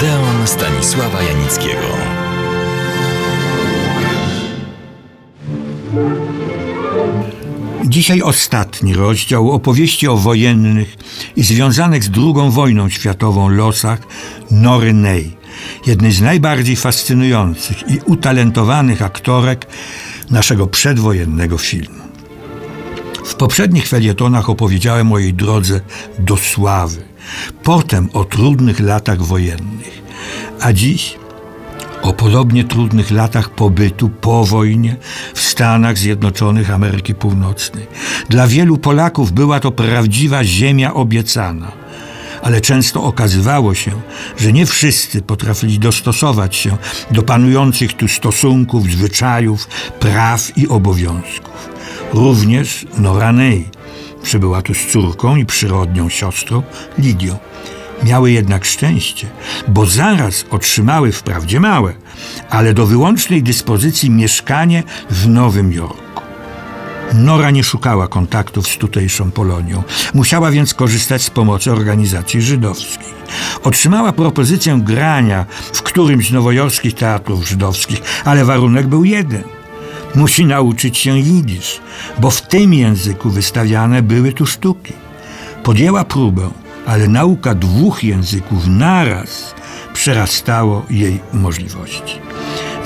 Odeon Stanisława Janickiego. Dzisiaj ostatni rozdział opowieści o wojennych i związanych z II wojną światową losach Nory Ney, jednej z najbardziej fascynujących i utalentowanych aktorek naszego przedwojennego filmu. W poprzednich felietonach opowiedziałem o jej drodze do sławy, potem o trudnych latach wojennych, a dziś o podobnie trudnych latach pobytu po wojnie w Stanach Zjednoczonych Ameryki Północnej. Dla wielu Polaków była to prawdziwa ziemia obiecana, ale często okazywało się, że nie wszyscy potrafili dostosować się do panujących tu stosunków, zwyczajów, praw i obowiązków. Również Nora Ney przybyła tu z córką i przyrodnią siostrą Lidią. Miały jednak szczęście, bo zaraz otrzymały wprawdzie małe, ale do wyłącznej dyspozycji mieszkanie w Nowym Jorku. Nora nie szukała kontaktów z tutejszą Polonią, musiała więc korzystać z pomocy organizacji żydowskich. Otrzymała propozycję grania w którymś z nowojorskich teatrów żydowskich, ale warunek był jeden – musi nauczyć się jidysz, bo w tym języku wystawiane były tu sztuki. Podjęła próbę, ale nauka dwóch języków naraz przerastało jej możliwości.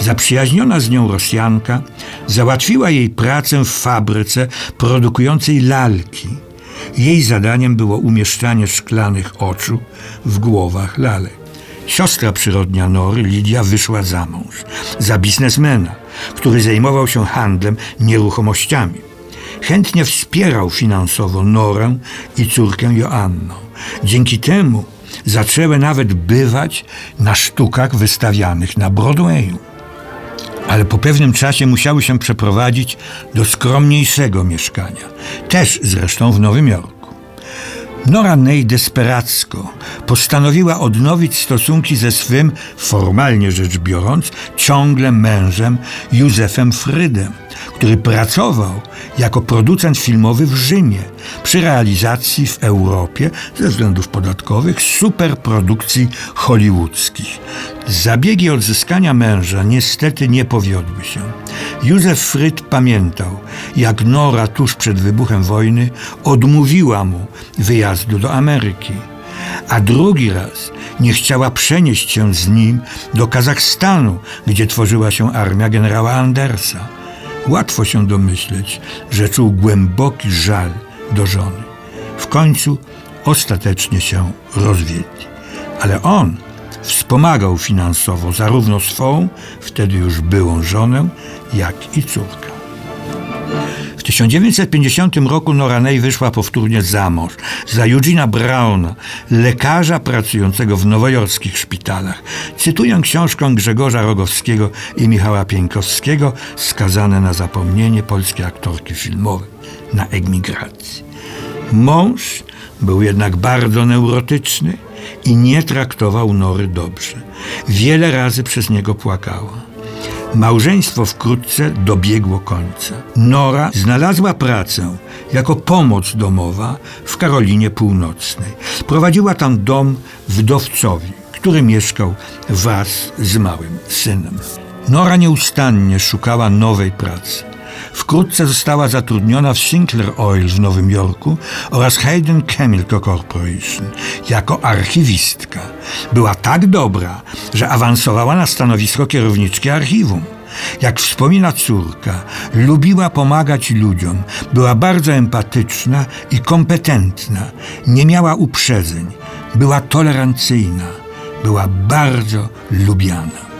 Zaprzyjaźniona z nią Rosjanka załatwiła jej pracę w fabryce produkującej lalki. Jej zadaniem było umieszczanie szklanych oczu w głowach lalek. Siostra przyrodnia Nory, Lidia, wyszła za mąż, za biznesmena, który zajmował się handlem nieruchomościami. Chętnie wspierał finansowo Norę i córkę Joannę. Dzięki temu zaczęły nawet bywać na sztukach wystawianych na Broadwayu. Ale po pewnym czasie musiały się przeprowadzić do skromniejszego mieszkania, też zresztą w Nowym Jorku. Nora Ney desperacko postanowiła odnowić stosunki ze swym, formalnie rzecz biorąc, ciągle mężem Józefem Frydem, który pracował jako producent filmowy w Rzymie przy realizacji w Europie ze względów podatkowych superprodukcji hollywoodzkich. Zabiegi odzyskania męża niestety nie powiodły się. Józef Fryd pamiętał, jak Nora tuż przed wybuchem wojny odmówiła mu wyjazdu do Ameryki a drugi raz nie chciała przenieść się z nim do Kazachstanu, gdzie tworzyła się armia generała Andersa. Łatwo się domyśleć, że czuł głęboki żal do żony. W końcu ostatecznie się rozwiedli. Ale on wspomagał finansowo zarówno swą, wtedy już byłą żonę, jak i córkę. W 1950 roku Nora Ney wyszła powtórnie za mąż za Eugena Browna, lekarza pracującego w nowojorskich szpitalach. Cytuję książkę Grzegorza Rogowskiego i Michała Pieńkowskiego skazane na zapomnienie polskie aktorki filmowe na emigracji. Mąż był jednak bardzo neurotyczny i nie traktował Nory dobrze. Wiele razy przez niego płakała. Małżeństwo wkrótce dobiegło końca. Nora znalazła pracę jako pomoc domowa w Karolinie Północnej. Prowadziła tam dom wdowcowi, który mieszkał wraz z małym synem. Nora nieustannie szukała nowej pracy. Wkrótce została zatrudniona w Sinclair Oil w Nowym Jorku oraz Hayden Chemical Corporation jako archiwistka. Była tak dobra, że awansowała na stanowisko kierowniczki archiwum. Jak wspomina córka, lubiła pomagać ludziom, była bardzo empatyczna i kompetentna, nie miała uprzedzeń, była tolerancyjna, była bardzo lubiana.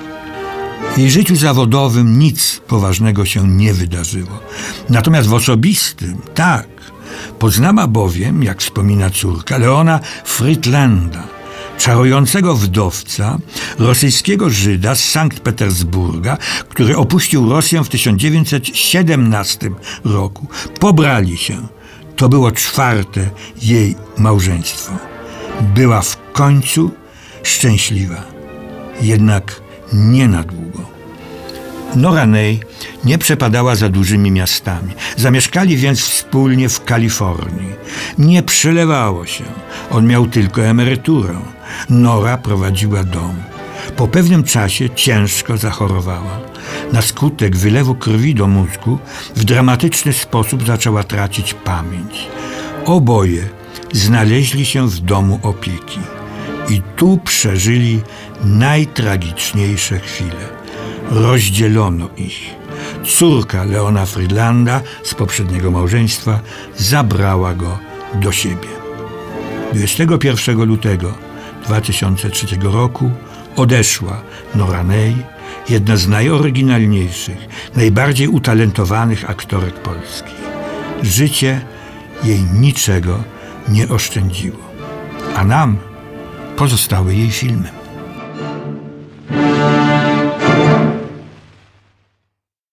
Jej życiu zawodowym nic poważnego się nie wydarzyło. Natomiast w osobistym, tak. Poznała bowiem, jak wspomina córka, Leona Friedlanda, czarującego wdowca, rosyjskiego Żyda z Sankt Petersburga, który opuścił Rosję w 1917 roku. Pobrali się. To było czwarte jej małżeństwo. Była w końcu szczęśliwa. Jednak nie na długo. Nora Ney nie przepadała za dużymi miastami. Zamieszkali więc wspólnie w Kalifornii. Nie przelewało się. On miał tylko emeryturę. Nora prowadziła dom. Po pewnym czasie ciężko zachorowała. Na skutek wylewu krwi do mózgu w dramatyczny sposób zaczęła tracić pamięć. Oboje znaleźli się w domu opieki i tu przeżyli najtragiczniejsze chwile. Rozdzielono ich. Córka Leona Friedlanda z poprzedniego małżeństwa zabrała go do siebie. 21 lutego 2003 roku odeszła Nora Ney, jedna z najoryginalniejszych, najbardziej utalentowanych aktorek polskich. Życie jej niczego nie oszczędziło, a nam pozostały jej filmy.